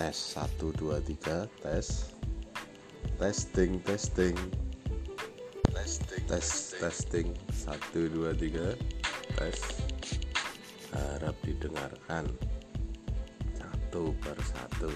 tes 1 2 3 tes. Testing testing. Testing tes testing. 1 2 3 tes. Harap didengarkan. Satu persatu